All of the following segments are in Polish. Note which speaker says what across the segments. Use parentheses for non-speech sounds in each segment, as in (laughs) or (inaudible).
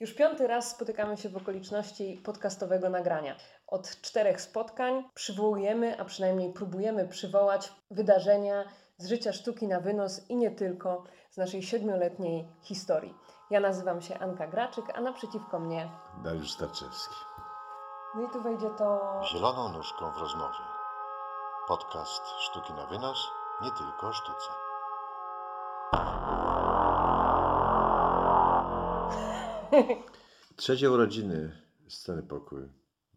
Speaker 1: Już piąty raz spotykamy się w okoliczności podcastowego nagrania. Od czterech spotkań przywołujemy, a przynajmniej próbujemy przywołać wydarzenia z życia sztuki na wynos i nie tylko z naszej siedmioletniej historii. Ja nazywam się Anka Graczyk, a naprzeciwko mnie.
Speaker 2: Dariusz Starczewski.
Speaker 1: No i tu wejdzie to.
Speaker 3: Zieloną nóżką w rozmowie. Podcast Sztuki na wynos, nie tylko o sztuce.
Speaker 2: Trzecie urodziny Sceny Pokój.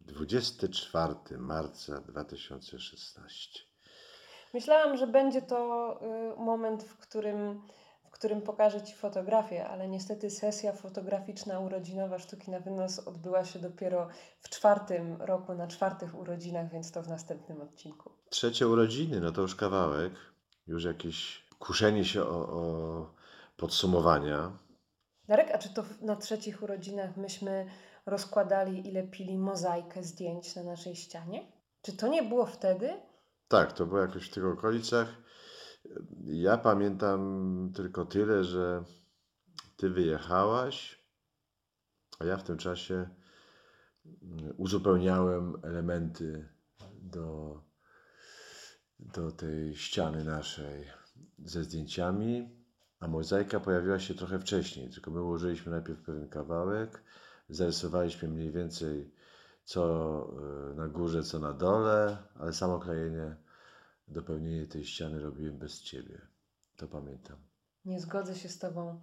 Speaker 2: 24 marca 2016.
Speaker 1: Myślałam, że będzie to y, moment, w którym, w którym pokażę Ci fotografię, ale niestety sesja fotograficzna urodzinowa Sztuki na Wynos odbyła się dopiero w czwartym roku, na czwartych urodzinach, więc to w następnym odcinku.
Speaker 2: Trzecie urodziny, no to już kawałek. Już jakieś kuszenie się o, o podsumowania.
Speaker 1: Darek, a czy to na trzecich urodzinach myśmy rozkładali, ile pili mozaikę zdjęć na naszej ścianie? Czy to nie było wtedy?
Speaker 2: Tak, to było jakoś w tych okolicach. Ja pamiętam tylko tyle, że ty wyjechałaś, a ja w tym czasie mm, uzupełniałem elementy do, do tej ściany naszej ze zdjęciami, a mozaika pojawiła się trochę wcześniej, tylko my ułożyliśmy najpierw pewien kawałek, zarysowaliśmy mniej więcej co y, na górze, co na dole, ale samo klejenie, dopełnienie tej ściany robiłem bez ciebie. To pamiętam.
Speaker 1: Nie zgodzę się z Tobą.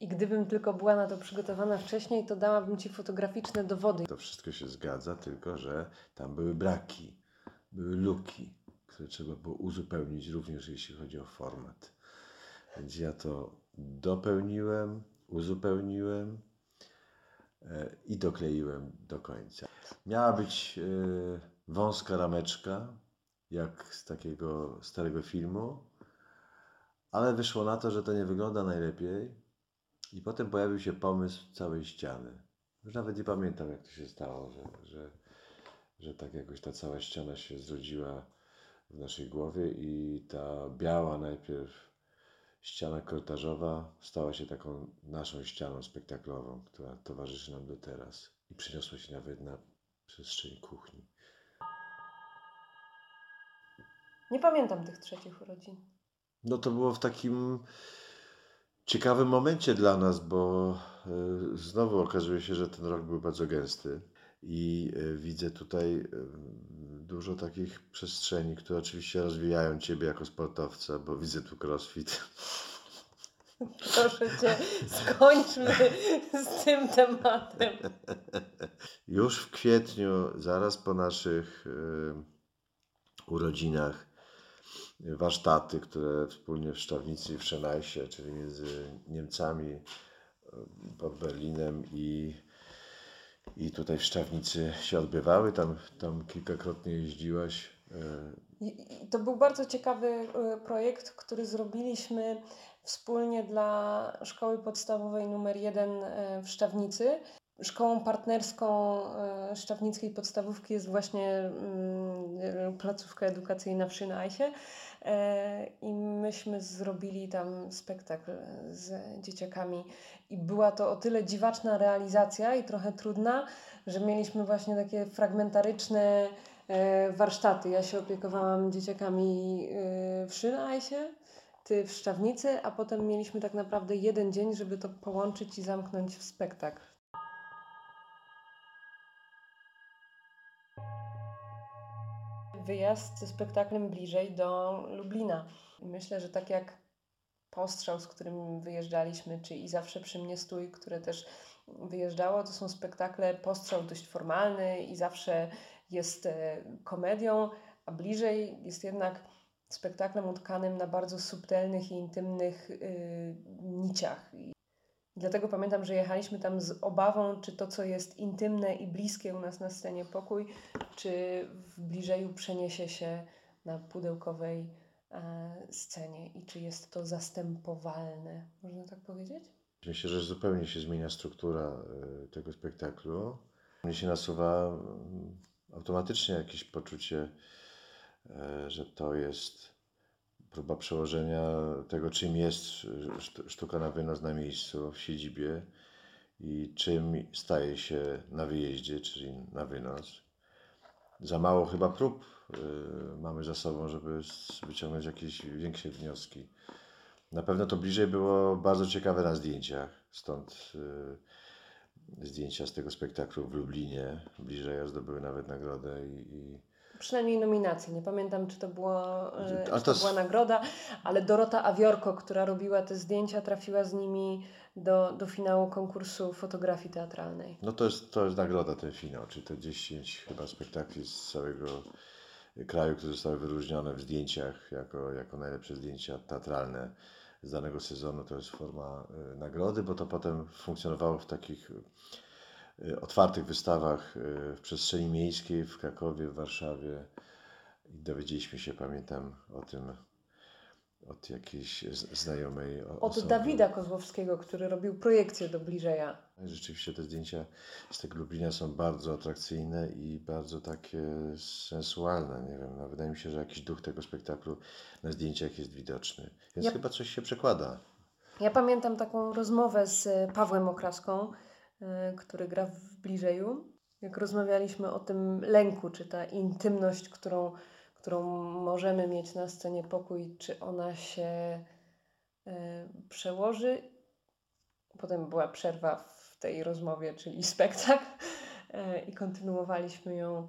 Speaker 1: I gdybym tylko była na to przygotowana wcześniej, to dałabym Ci fotograficzne dowody.
Speaker 2: To wszystko się zgadza, tylko że tam były braki, były luki, które trzeba było uzupełnić również jeśli chodzi o format. Więc ja to dopełniłem, uzupełniłem e, i dokleiłem do końca. Miała być e, wąska rameczka, jak z takiego starego filmu, ale wyszło na to, że to nie wygląda najlepiej. I potem pojawił się pomysł całej ściany. Już nawet nie pamiętam, jak to się stało, że, że, że tak jakoś ta cała ściana się zrodziła w naszej głowie i ta biała najpierw ściana korytarzowa stała się taką naszą ścianą spektaklową, która towarzyszy nam do teraz i przeniosła się nawet na przestrzeń kuchni.
Speaker 1: Nie pamiętam tych trzecich urodzin.
Speaker 2: No to było w takim ciekawym momencie dla nas, bo y, znowu okazuje się, że ten rok był bardzo gęsty i y, widzę tutaj y, dużo takich przestrzeni, które oczywiście rozwijają Ciebie jako sportowca, bo widzę tu crossfit.
Speaker 1: Proszę Cię, skończmy z tym tematem.
Speaker 2: Już w kwietniu, zaraz po naszych y, urodzinach, warsztaty, które wspólnie w Szczawnicy i w Szenajsie, czyli między Niemcami pod Berlinem i, i tutaj w Szczawnicy się odbywały. Tam, tam kilkakrotnie jeździłaś. y,
Speaker 1: I- To był bardzo ciekawy y, projekt, który zrobiliśmy wspólnie dla szkoły podstawowej numer 1 y, w Szczawnicy. Szkołą partnerską Szczawnickiej Podstawówki jest właśnie mm, placówka edukacyjna w Szynajsie. Y, I myśmy zrobili tam spektakl z dzieciakami. I była to o tyle dziwaczna realizacja i trochę trudna, że mieliśmy właśnie takie fragmentaryczne e, warsztaty. Ja się opiekowałam dzieciakami e, w Szynajsie, ty w Szczawnicy, a potem mieliśmy tak naprawdę jeden dzień, żeby to połączyć i zamknąć w spektakl. Wyjazd ze spektaklem bliżej do Lublina. Myślę, że tak jak Postrzał, z którym wyjeżdżaliśmy, czy I Zawsze przy mnie stój, które też wyjeżdżało, to są spektakle Postrzał dość formalny i zawsze jest e, komedią, a bliżej jest jednak spektaklem utkanym na bardzo subtelnych i intymnych y, niciach. Dlatego pamiętam, że jechaliśmy tam z obawą, czy to, co jest intymne i bliskie u nas na scenie pokój, czy w bliżeju przeniesie się na pudełkowej e, scenie i czy jest to zastępowalne, można tak powiedzieć?
Speaker 2: Myślę, że zupełnie się zmienia struktura y, tego spektaklu. Mnie się nasuwa mm, automatycznie jakieś poczucie, e, że to jest próba przełożenia tego, czym jest sz- sztuka na wynos na miejscu, w siedzibie i czym staje się na wyjeździe, czyli na wynos. Za mało chyba prób y, mamy za sobą, żeby wyciągnąć jakieś większe wnioski. Na pewno to bliżej było bardzo ciekawe na zdjęciach, stąd y, zdjęcia z tego spektaklu w Lublinie. Bliżej zdobyły nawet nagrodę i, i
Speaker 1: Przynajmniej nominacje. Nie pamiętam, czy to, było, e, czy
Speaker 2: to
Speaker 1: była nagroda, ale Dorota Awiorko, która robiła te zdjęcia, trafiła z nimi do, do finału konkursu fotografii teatralnej.
Speaker 2: No to jest, to jest nagroda ten finał, czyli te 10 chyba spektakli z całego kraju, które zostały wyróżnione w zdjęciach jako, jako najlepsze zdjęcia teatralne z danego sezonu. To jest forma y, nagrody, bo to potem funkcjonowało w takich otwartych wystawach y, w przestrzeni miejskiej w Krakowie, w Warszawie. I dowiedzieliśmy się, pamiętam, o tym od jakiejś znajomej
Speaker 1: Od
Speaker 2: osoby.
Speaker 1: Dawida Kozłowskiego, który robił projekcję do Bliżeja.
Speaker 2: Rzeczywiście te zdjęcia z tego Lublina są bardzo atrakcyjne i bardzo takie sensualne. Nie wiem, no wydaje mi się, że jakiś duch tego spektaklu na zdjęciach jest widoczny. Więc
Speaker 1: Ja-
Speaker 2: chyba coś się przekłada.
Speaker 1: Ja pamiętam taką rozmowę z e, Pawłem Okraską, który gra w Bliżeju. Jak rozmawialiśmy o tym lęku, czy ta intymność, którą, którą możemy mieć na scenie pokój, czy ona się e, przełoży. Potem była przerwa w tej rozmowie, czyli spektakl, e, i kontynuowaliśmy ją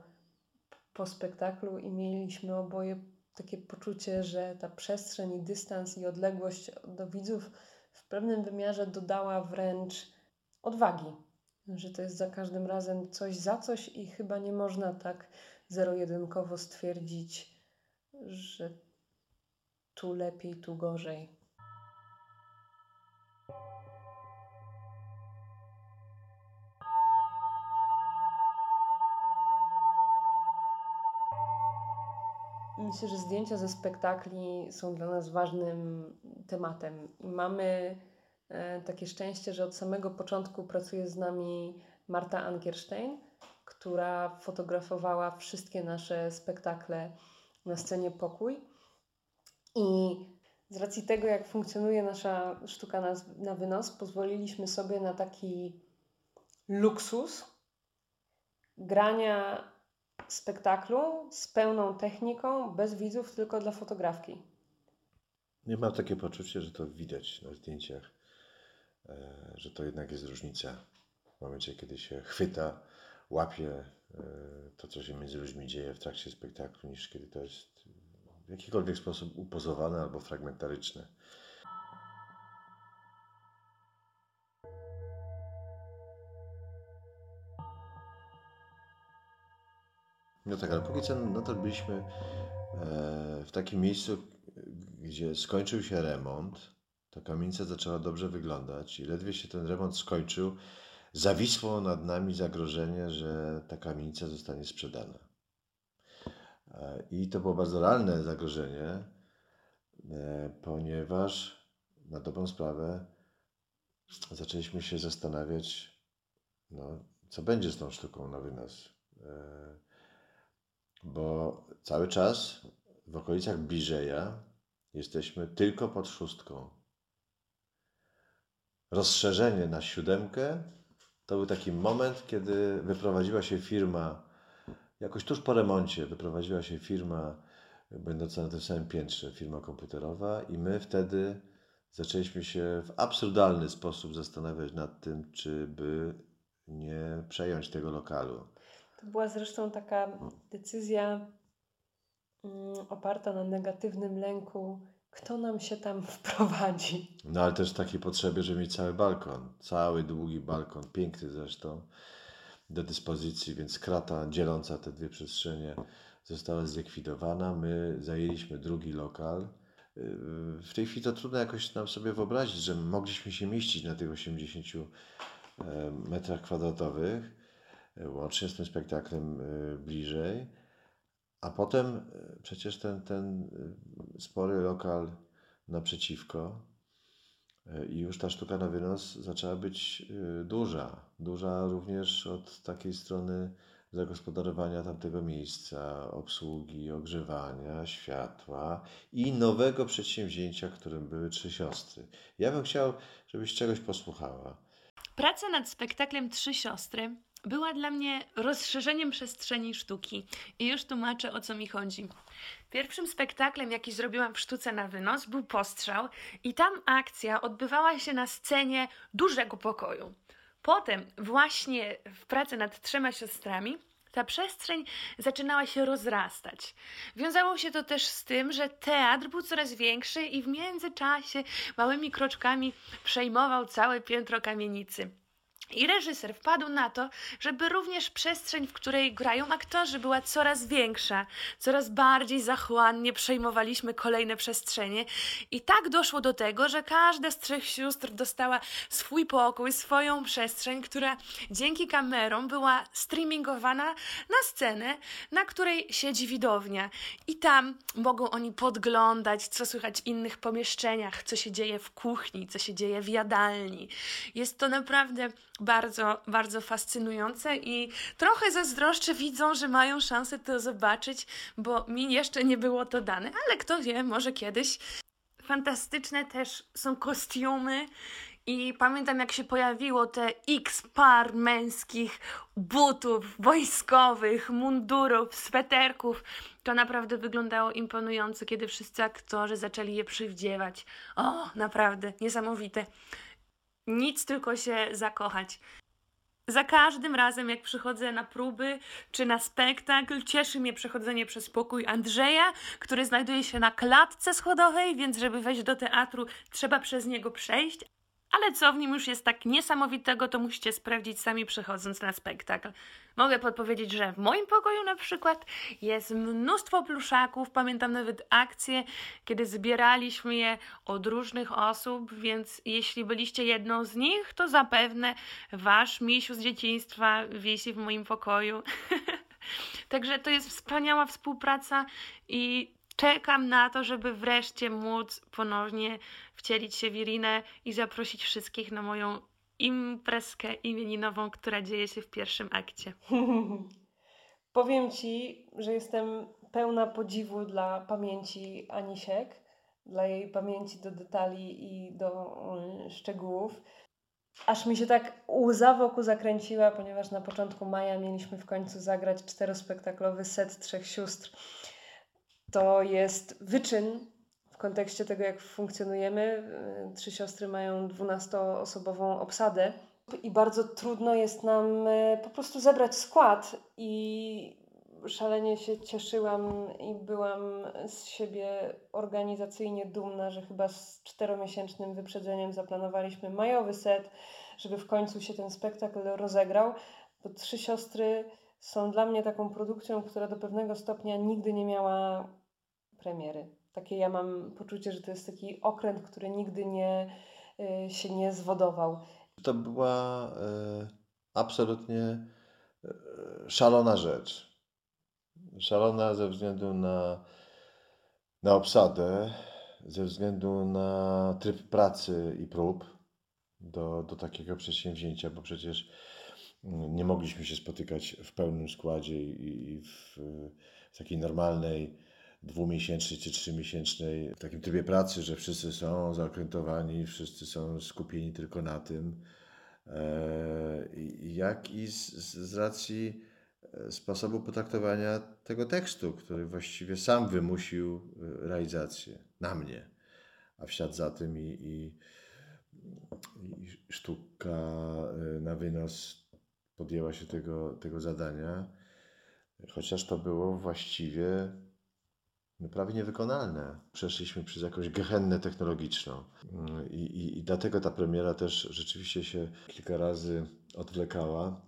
Speaker 1: po spektaklu, i mieliśmy oboje takie poczucie, że ta przestrzeń i dystans i odległość do widzów w pewnym wymiarze dodała wręcz odwagi. Że to jest za każdym razem coś za coś i chyba nie można tak zero-jedynkowo stwierdzić, że tu lepiej, tu gorzej. Myślę, że zdjęcia ze spektakli są dla nas ważnym tematem mamy takie szczęście, że od samego początku pracuje z nami Marta Angerstein, która fotografowała wszystkie nasze spektakle na scenie Pokój. I z racji tego, jak funkcjonuje nasza sztuka na, na wynos, pozwoliliśmy sobie na taki luksus grania spektaklu z pełną techniką, bez widzów, tylko dla fotografki.
Speaker 2: Nie mam takie poczucie, że to widać na zdjęciach, e, że to jednak jest różnica. W momencie, kiedy się chwyta, łapie e, to, co się między ludźmi dzieje w trakcie spektaklu, niż kiedy to jest w jakikolwiek sposób upozowane albo fragmentaryczne. No tak, ale póki co to byliśmy e, w takim miejscu, gdzie skończył się remont. Ta kamienica zaczęła dobrze wyglądać i ledwie się ten remont skończył, zawisło nad nami zagrożenie, że ta kamienica zostanie sprzedana. E, I to było bardzo realne zagrożenie, e, ponieważ na dobrą sprawę zaczęliśmy się zastanawiać, no, co będzie z tą sztuką na wynos. E, bo cały czas w okolicach Bliżeja jesteśmy tylko pod szóstką. Rozszerzenie na siódemkę to był taki moment, kiedy wyprowadziła się firma, jakoś tuż po remoncie, wyprowadziła się firma będąca na tym samym piętrze, firma komputerowa, i my wtedy zaczęliśmy się w absurdalny sposób zastanawiać nad tym, czy by nie przejąć tego lokalu.
Speaker 1: To była zresztą taka decyzja mm, oparta na negatywnym lęku, kto nam się tam (laughs) wprowadzi.
Speaker 2: No ale też takiej potrzebie, żeby mieć cały balkon, cały długi balkon, piękny zresztą, do dyspozycji, więc krata dzieląca te dwie przestrzenie została zlikwidowana. My zajęliśmy drugi lokal. Yy, W tej chwili to trudno jakoś nam sobie wyobrazić, że mogliśmy się mieścić na tych 80 e, metrach kwadratowych, e, łącznie z tym spektaklem e, bliżej. A potem e, przecież ten, ten e, spory lokal naprzeciwko e, i już ta sztuka na wynos zaczęła być duża. Duża również od takiej strony zagospodarowania tamtego miejsca, obsługi, ogrzewania, światła i nowego przedsięwzięcia, którym były Trzy Siostry. Ja bym chciał, żebyś czegoś posłuchała.
Speaker 4: Praca nad spektaklem Trzy Siostry była dla mnie rozszerzeniem przestrzeni sztuki. I już tłumaczę, o co mi chodzi. Pierwszym spektaklem, jaki zrobiłam w sztuce na wynos, był postrzał, i tam akcja odbywała się na scenie dużego pokoju. Potem, właśnie w pracy nad trzema siostrami, ta przestrzeń zaczynała się rozrastać. Wiązało się to też z tym, że teatr był coraz większy i w międzyczasie małymi kroczkami przejmował całe piętro kamienicy. I reżyser wpadł na to, żeby również przestrzeń, w której grają aktorzy, była coraz większa, coraz bardziej zachłannie przejmowaliśmy kolejne przestrzenie. I tak doszło do tego, że każda z trzech sióstr dostała swój pokój, swoją przestrzeń, która dzięki kamerom była streamingowana na scenę, na której siedzi widownia. I tam mogą oni podglądać, co słychać w innych pomieszczeniach, co się dzieje w kuchni, co się dzieje w jadalni. Jest to naprawdę bardzo, bardzo fascynujące i trochę zazdroszczę widzą, że mają szansę to zobaczyć, bo mi jeszcze nie było to dane, ale kto wie, może kiedyś. Fantastyczne też są kostiumy i pamiętam jak się pojawiło te x par męskich butów wojskowych, mundurów, sweterków. To naprawdę wyglądało imponująco, kiedy wszyscy aktorzy zaczęli je przywdziewać. O, naprawdę, niesamowite nic tylko się zakochać. Za każdym razem, jak przychodzę na próby czy na spektakl, cieszy mnie przechodzenie przez pokój Andrzeja, który znajduje się na klatce schodowej, więc żeby wejść do teatru, trzeba przez niego przejść. Ale co w nim już jest tak niesamowitego, to musicie sprawdzić sami przychodząc na spektakl. Mogę podpowiedzieć, że w moim pokoju na przykład jest mnóstwo pluszaków. Pamiętam nawet akcję, kiedy zbieraliśmy je od różnych osób, więc jeśli byliście jedną z nich, to zapewne wasz misiu z dzieciństwa wisi w moim pokoju. (laughs) Także to jest wspaniała współpraca i czekam na to, żeby wreszcie móc ponownie wcielić się w Irinę i zaprosić wszystkich na moją imprezkę imieninową, która dzieje się w pierwszym akcie. (laughs)
Speaker 1: Powiem Ci, że jestem pełna podziwu dla pamięci Anisiek, dla jej pamięci do detali i do y, szczegółów. Aż mi się tak łza wokół zakręciła, ponieważ na początku maja mieliśmy w końcu zagrać czterospektaklowy set trzech sióstr. To jest wyczyn w kontekście tego, jak funkcjonujemy. Y, Trzy siostry mają 12-osobową obsadę i bardzo trudno jest nam y, po prostu zebrać skład. I szalenie się cieszyłam i byłam z siebie organizacyjnie dumna, że chyba z czteromiesięcznym wyprzedzeniem zaplanowaliśmy majowy set, żeby w końcu się ten spektakl rozegrał, bo Trzy Siostry są dla mnie taką produkcją, która do pewnego stopnia nigdy nie miała premiery. Takie ja mam poczucie, że to jest taki okręt, który nigdy nie, y, się nie zwodował.
Speaker 2: To była e, absolutnie e, szalona rzecz. Szalona ze względu na, na obsadę, ze względu na tryb pracy i prób do, do takiego przedsięwzięcia, bo przecież mm, nie mogliśmy się spotykać w pełnym składzie i, i w, w takiej normalnej dwumiesięcznej czy trzymiesięcznej w takim trybie pracy, że wszyscy są zaokrętowani, wszyscy są skupieni tylko na tym. E, Jak i z, z racji e, sposobu potraktowania tego tekstu, który właściwie sam wymusił e, realizację na mnie, a w ślad za tym i, i, i sztuka na wynos podjęła się tego, tego zadania, chociaż to było właściwie prawie niewykonalne. Przeszliśmy przez jakąś gehennę technologiczną Mm, i, i, i dlatego ta premiera też rzeczywiście się kilka razy odwlekała,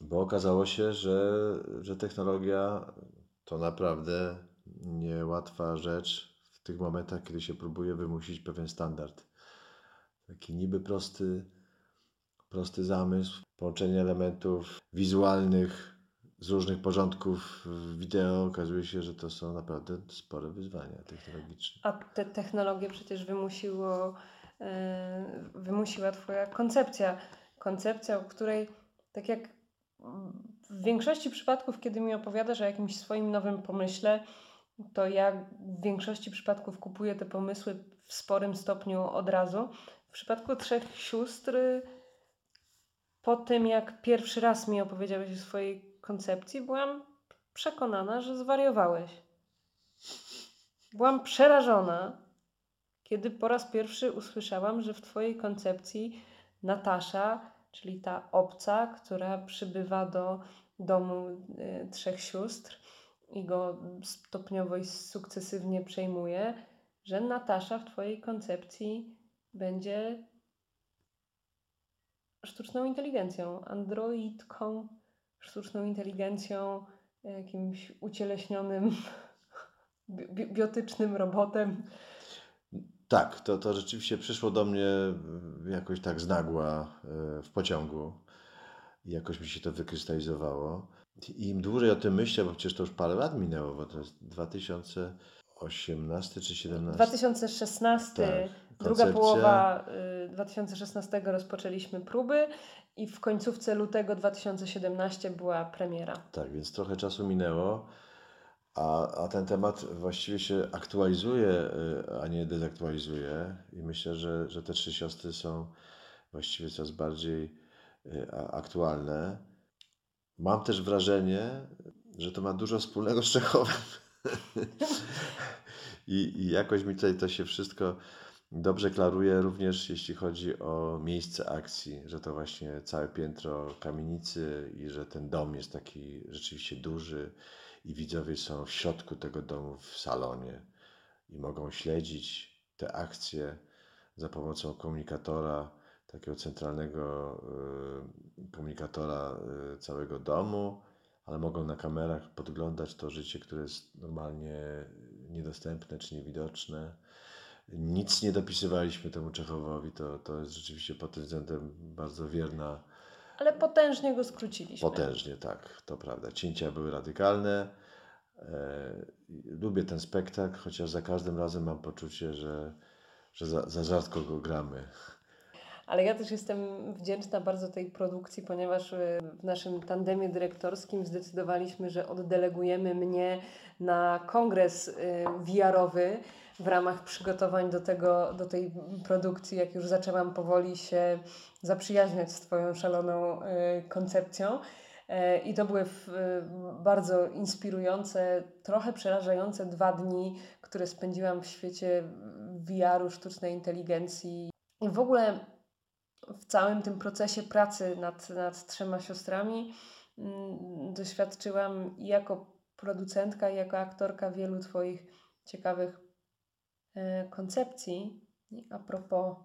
Speaker 2: bo okazało się, że, że technologia to naprawdę niełatwa rzecz w tych momentach, kiedy się próbuje wymusić pewien standard. Taki niby prosty, prosty zamysł, połączenie elementów wizualnych z różnych porządków wideo, okazuje się, że to są naprawdę spore wyzwania technologiczne.
Speaker 1: A te technologie przecież wymusiło, e, wymusiła Twoja koncepcja. Koncepcja, o której, tak jak w większości przypadków, kiedy mi opowiadasz o jakimś swoim nowym pomyśle, to ja w większości przypadków kupuję te pomysły w sporym stopniu od razu. W przypadku trzech sióstr po tym, jak pierwszy raz mi opowiedziałeś o swojej koncepcji, byłam przekonana, że zwariowałeś. Byłam przerażona, kiedy po raz pierwszy usłyszałam, że w Twojej koncepcji Natasza, czyli ta obca, która przybywa do domu y, trzech sióstr i go stopniowo i sukcesywnie przejmuje, że Natasza w Twojej koncepcji będzie sztuczną inteligencją, androidką, sztuczną inteligencją, jakimś ucieleśnionym, bi- biotycznym robotem.
Speaker 2: Tak, to, to rzeczywiście przyszło do mnie jakoś tak z nagła y, w pociągu. I jakoś mi się to wykrystalizowało. I im dłużej o tym myślę, bo przecież to już parę lat minęło, bo to jest 2018 czy 2017.
Speaker 1: 2016,
Speaker 2: Tak,
Speaker 1: druga połowa y, 2016 rozpoczęliśmy próby i w końcówce lutego 2017 była premiera.
Speaker 2: Tak, więc trochę czasu minęło, a, a ten temat właściwie się aktualizuje, y, a nie dezaktualizuje. I myślę, że, że te trzy siostry są właściwie coraz bardziej y, aktualne. Mam też wrażenie, że to ma dużo wspólnego z Czechowem. (laughs) I, I jakoś mi tutaj to się wszystko dobrze klaruje, również jeśli chodzi o miejsce akcji, że to właśnie całe piętro kamienicy i że ten dom jest taki rzeczywiście duży i widzowie są w środku tego domu w salonie i mogą śledzić te akcje za pomocą komunikatora, takiego centralnego y, komunikatora y, całego domu, ale mogą na kamerach podglądać to życie, które jest normalnie niedostępne czy niewidoczne. Nic nie dopisywaliśmy temu Czechowowi, to, to jest rzeczywiście pod tym względem bardzo wierna
Speaker 1: Ale potężnie go skróciliśmy.
Speaker 2: Potężnie, tak, to prawda. Cięcia były radykalne. E, lubię ten spektakl, chociaż za każdym razem mam poczucie, że, że za, za rzadko go gramy.
Speaker 1: Ale ja też jestem wdzięczna bardzo tej produkcji, ponieważ y, w naszym tandemie dyrektorskim zdecydowaliśmy, że oddelegujemy mnie na kongres y, VR-owy w ramach przygotowań do, tego, do tej produkcji, jak już zaczęłam powoli się zaprzyjaźniać z Twoją szaloną y, koncepcją. E, I to były y, bardzo inspirujące, trochę przerażające dwa dni, które spędziłam w świecie VR-u, sztucznej inteligencji. I w ogóle w całym tym procesie pracy nad, nad trzema siostrami mm, doświadczyłam jako producentka, jako aktorka wielu Twoich ciekawych koncepcji. I a propos,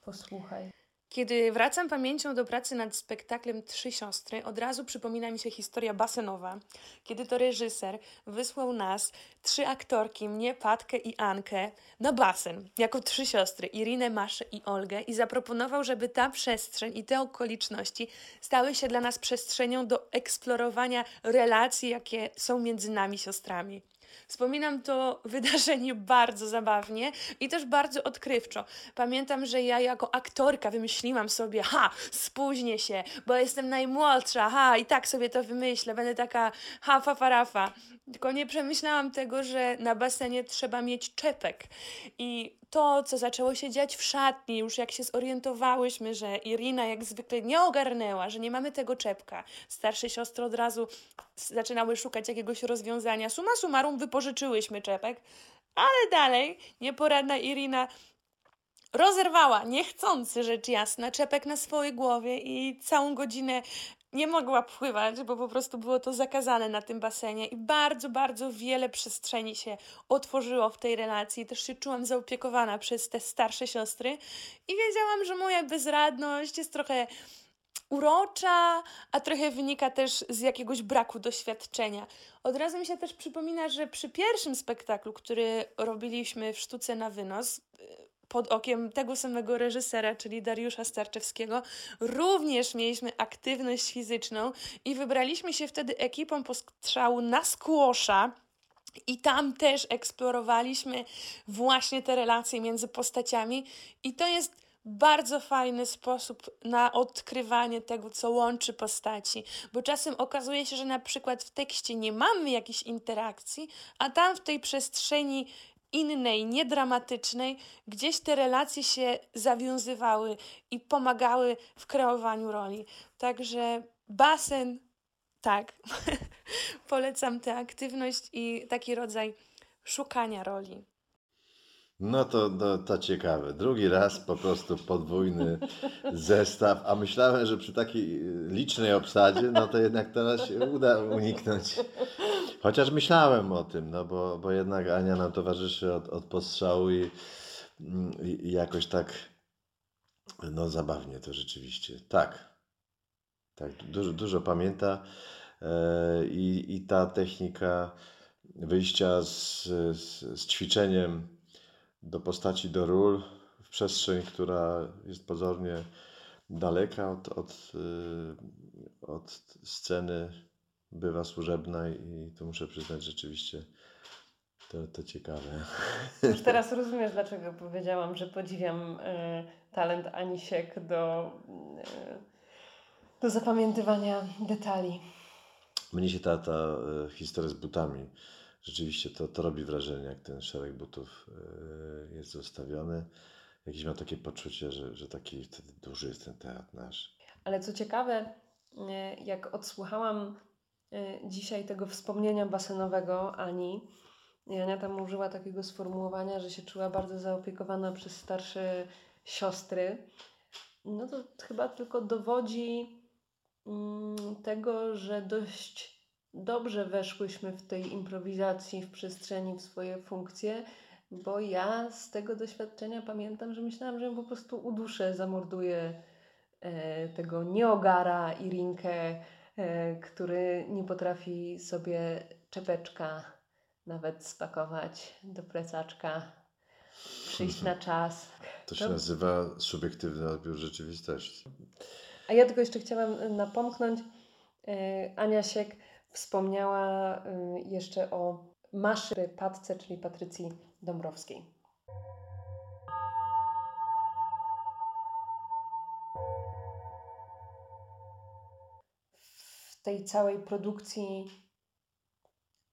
Speaker 1: posłuchaj.
Speaker 4: Kiedy wracam pamięcią do pracy nad spektaklem Trzy Siostry, od razu przypomina mi się historia basenowa, kiedy to reżyser wysłał nas, trzy aktorki, mnie, Patkę i Ankę, na basen, jako trzy siostry, Irinę, Maszę i Olgę i zaproponował, żeby ta przestrzeń i te okoliczności stały się dla nas przestrzenią do eksplorowania relacji, jakie są między nami siostrami. Wspominam to (laughs) wydarzenie bardzo zabawnie i też bardzo odkrywczo. Pamiętam, że ja jako aktorka wymyśliłam sobie, ha, spóźnię się, bo jestem najmłodsza, ha, i tak sobie to wymyślę, będę taka ha, fa, fa, rafa. Tylko nie przemyślałam tego, że na basenie trzeba mieć czepek. I to, co zaczęło się dziać w szatni, już jak się zorientowałyśmy, że Irina jak zwykle nie ogarnęła, że nie mamy tego czepka, starsze siostry od razu zaczynały szukać jakiegoś rozwiązania. Suma summarum wypożyczyłyśmy czepek, ale dalej nieporadna Irina rozerwała, niechcący rzecz jasna, czepek na swojej głowie i całą godzinę nie mogła pływać, bo po prostu było to zakazane na tym basenie i bardzo, bardzo wiele przestrzeni się otworzyło w tej relacji. Też się czułam zaopiekowana przez te starsze siostry i wiedziałam, że moja bezradność jest trochę urocza, a trochę wynika też z jakiegoś braku doświadczenia. Od razu mi się też przypomina, że przy pierwszym spektaklu, który robiliśmy w sztuce na wynos, pod okiem tego samego reżysera, czyli Dariusza Starczewskiego, również mieliśmy aktywność fizyczną i wybraliśmy się wtedy ekipą postrzału na skłosza. I tam też eksplorowaliśmy właśnie te relacje między postaciami, i to jest bardzo fajny sposób na odkrywanie tego, co łączy postaci, bo czasem okazuje się, że na przykład w tekście nie mamy jakichś interakcji, a tam w tej przestrzeni innej, niedramatycznej, gdzieś te relacje się zawiązywały i pomagały w kreowaniu roli. Także basen, tak, (laughs) polecam tę aktywność i taki rodzaj szukania roli.
Speaker 2: No to, no, to ciekawe. Drugi raz po prostu podwójny (laughs) zestaw, a myślałem, że przy takiej licznej obsadzie, no to jednak teraz się uda uniknąć. Chociaż myślałem o tym, no bo, bo jednak Ania nam towarzyszy od, od postrzału i, i jakoś tak, no zabawnie to rzeczywiście. Tak, tak, dużo, dużo pamięta e, i, i ta technika wyjścia z, z, z ćwiczeniem do postaci, do ról w przestrzeń, która jest pozornie daleka od, od, y, od sceny, bywa służebna i to muszę przyznać rzeczywiście to, to ciekawe.
Speaker 1: Już teraz rozumiesz, dlaczego powiedziałam, że podziwiam e, talent Anisiek do, e, do zapamiętywania detali.
Speaker 2: Mnie się ta, ta e, historia z butami, rzeczywiście to, to robi wrażenie, jak ten szereg butów e, jest zostawiony. Jakieś mam takie poczucie, że, że taki wtedy duży jest ten teatr nasz.
Speaker 1: Ale co ciekawe, e, jak odsłuchałam dzisiaj tego wspomnienia basenowego Ani, i Ania tam użyła takiego sformułowania, że się czuła bardzo zaopiekowana przez starsze siostry, no to chyba tylko dowodzi mm, tego, że dość dobrze weszłyśmy w tej improwizacji, w przestrzeni, w swoje funkcje, bo ja z tego doświadczenia pamiętam, że myślałam, że ją po prostu uduszę, zamorduję e, tego nieogara i rinkę, który nie potrafi sobie czepeczka nawet spakować do plecaczka, przyjść na czas.
Speaker 2: To się
Speaker 1: To-
Speaker 2: nazywa subiektywny odbiór rzeczywistości.
Speaker 1: A ja tylko jeszcze chciałam y, napomknąć, e, Ania Siek wspomniała jeszcze o Maszy Patce, czyli Patrycji Dąbrowskiej. W tej całej produkcji,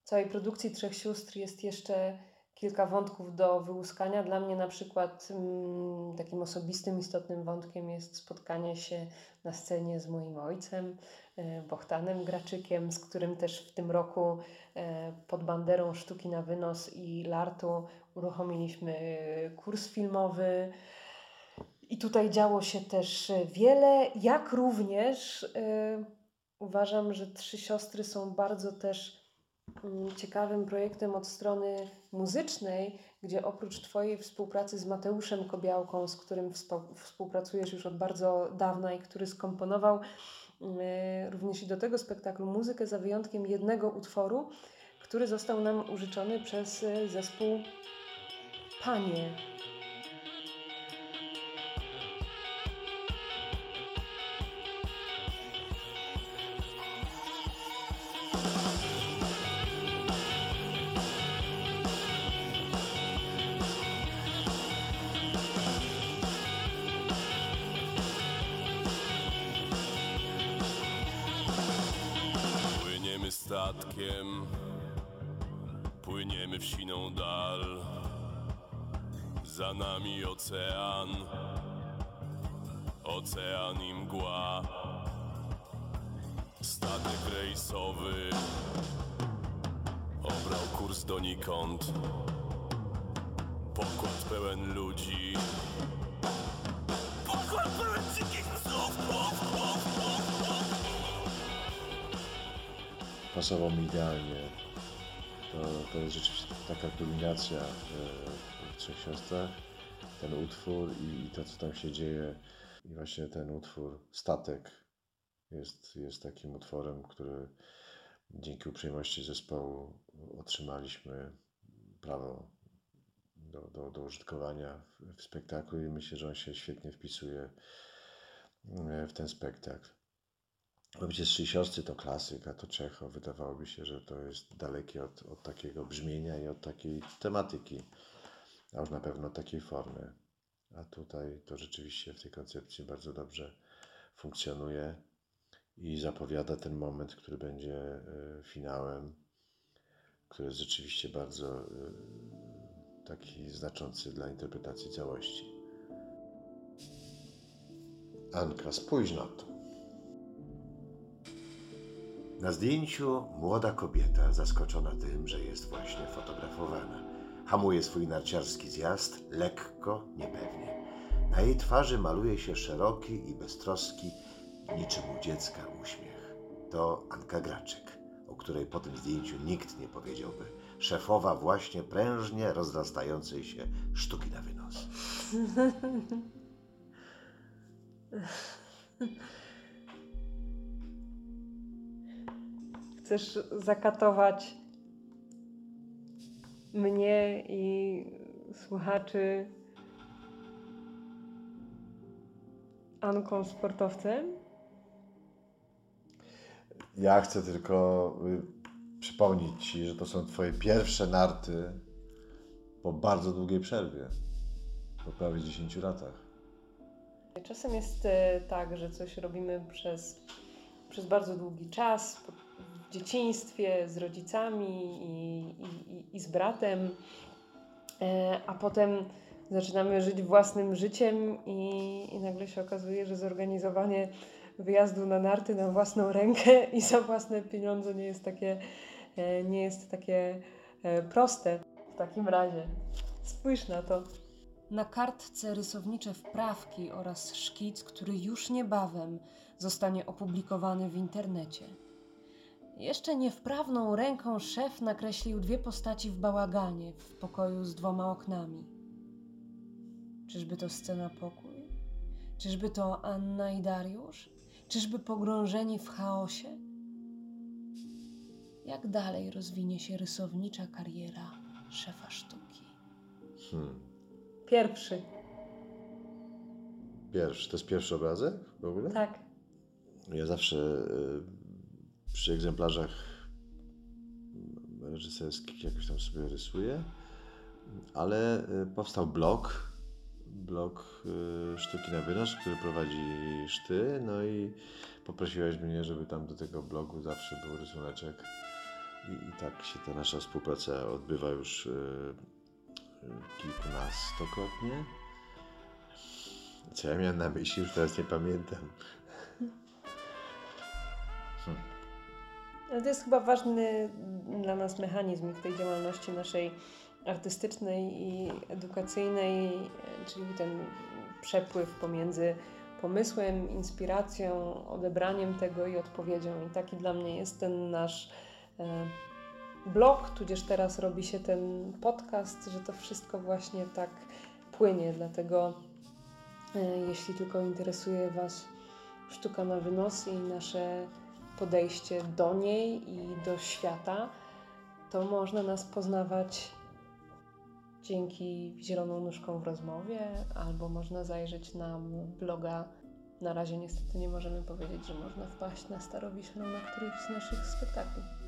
Speaker 1: całej produkcji Trzech Sióstr jest jeszcze kilka wątków do wyłuskania. Dla mnie na przykład mm, takim osobistym, istotnym wątkiem jest spotkanie się na scenie z moim ojcem, e, Graczykiem, z którym też w tym roku e, pod banderą Sztuki na Wynos i Lartu uruchomiliśmy kurs filmowy. I tutaj działo się też wiele, jak również e, uważam, że Trzy Siostry są bardzo też mm, ciekawym projektem od strony muzycznej, gdzie oprócz Twojej współpracy z Mateuszem Kobiałką, z którym współ- współpracujesz już od bardzo dawna i który skomponował mm, również i do tego spektaklu muzykę za wyjątkiem jednego utworu, który został nam użyczony przez e, zespół Panie.
Speaker 5: Pokład pełen ludzi. Pokład pełen dzikich psów!
Speaker 2: Pasował mi idealnie. To, to jest rzeczywiście taka kulminacja e, w Trzech Siostrach. Ten utwór i, i to, co tam się dzieje. I właśnie ten utwór, Statek, jest, jest takim utworem, który dzięki uprzejmości zespołu otrzymaliśmy prawo do, do, do użytkowania w, w spektaklu i myślę, że on się świetnie wpisuje e, w ten spektakl. Przecież Trzy Siostry to klasyk, a to Czecho. Wydawałoby się, że to jest dalekie od, od takiego brzmienia i od takiej tematyki, a już na pewno takiej formy. A tutaj to rzeczywiście w tej koncepcji bardzo dobrze funkcjonuje i zapowiada ten moment, który będzie e, finałem, który jest rzeczywiście bardzo e, taki znaczący dla interpretacji całości. Anka, spójrz na to.
Speaker 3: Na zdjęciu młoda kobieta zaskoczona tym, że jest właśnie fotografowana. Hamuje swój narciarski zjazd, lekko, niepewnie. Na jej twarzy maluje się szeroki i beztroski, niczym u dziecka uśmiech. To Anka Graczyk, o której po tym zdjęciu nikt nie powiedziałby. Szefowa właśnie prężnie rozrastającej się sztuki na wynos. (laughs)
Speaker 1: Chcesz zakatować mnie i słuchaczy Anką sportowcem?
Speaker 2: Ja chcę tylko y, przypomnieć Ci, że to są Twoje pierwsze narty po bardzo długiej przerwie. Po prawie 10 latach.
Speaker 1: Czasem jest e, tak, że coś robimy przez, przez bardzo długi czas, w dzieciństwie, z rodzicami i, i, i- z bratem, e, a potem zaczynamy żyć własnym życiem i, i nagle się okazuje, że zorganizowanie wyjazdu na narty na własną rękę i za własne pieniądze nie jest takie, nie jest takie e, proste. W takim razie spójrz na to. Na kartce rysownicze wprawki oraz szkic, który już niebawem zostanie opublikowany w internecie. Jeszcze niewprawną ręką szef nakreślił dwie postaci w bałaganie w pokoju z dwoma oknami. Czyżby to scena pokój? Czyżby to Anna i Dariusz? Czyżby pogrążeni w chaosie? Jak dalej rozwinie się rysownicza kariera szefa sztuki?
Speaker 2: Hmm.
Speaker 1: Pierwszy.
Speaker 2: Pierwszy, to jest pierwszy obrazek w ogóle?
Speaker 1: Tak.
Speaker 2: Ja zawsze y, przy egzemplarzach reżyserskich jakoś tam sobie rysuję, ale y, powstał blog, blog y, Sztuki na Wynos, który prowadzi Szty, no i poprosiłeś mnie, żeby tam do tego blogu zawsze był rysuneczek i, i tak się ta nasza współpraca odbywa już y, kilkunastokrotnie. Co ja miałem na myśli, już teraz nie pamiętam.
Speaker 1: Ale to jest chyba ważny dla nas mechanizm w tej działalności naszej artystycznej i edukacyjnej, e, czyli ten przepływ pomiędzy pomysłem, inspiracją, odebraniem tego i odpowiedzią. I taki dla mnie jest ten nasz e, blog, tudzież teraz robi się ten podcast, że to wszystko właśnie tak płynie. Dlatego, e, jeśli tylko interesuje Was sztuka na wynos i nasze podejście do niej i do świata, to można nas poznawać dzięki Zieloną Nóżką w rozmowie, albo można zajrzeć na bloga. Na razie niestety nie możemy powiedzieć, że można wpaść na Starowiślą na któryś z naszych spektakli.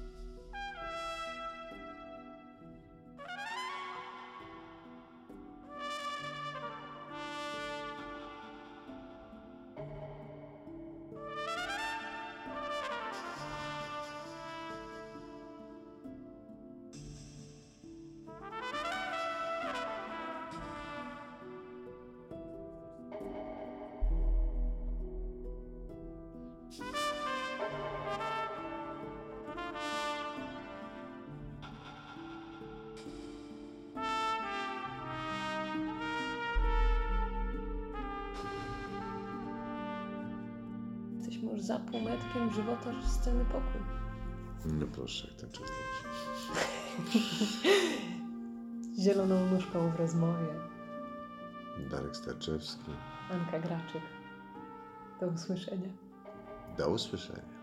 Speaker 1: Już za półmetkiem żywota sceny pokój.
Speaker 2: No proszę, jak ten czas leci. (laughs)
Speaker 1: Zieloną nóżką w rozmowie.
Speaker 2: Darek Starczewski.
Speaker 1: Anka Graczyk. Do usłyszenia.
Speaker 2: Do usłyszenia.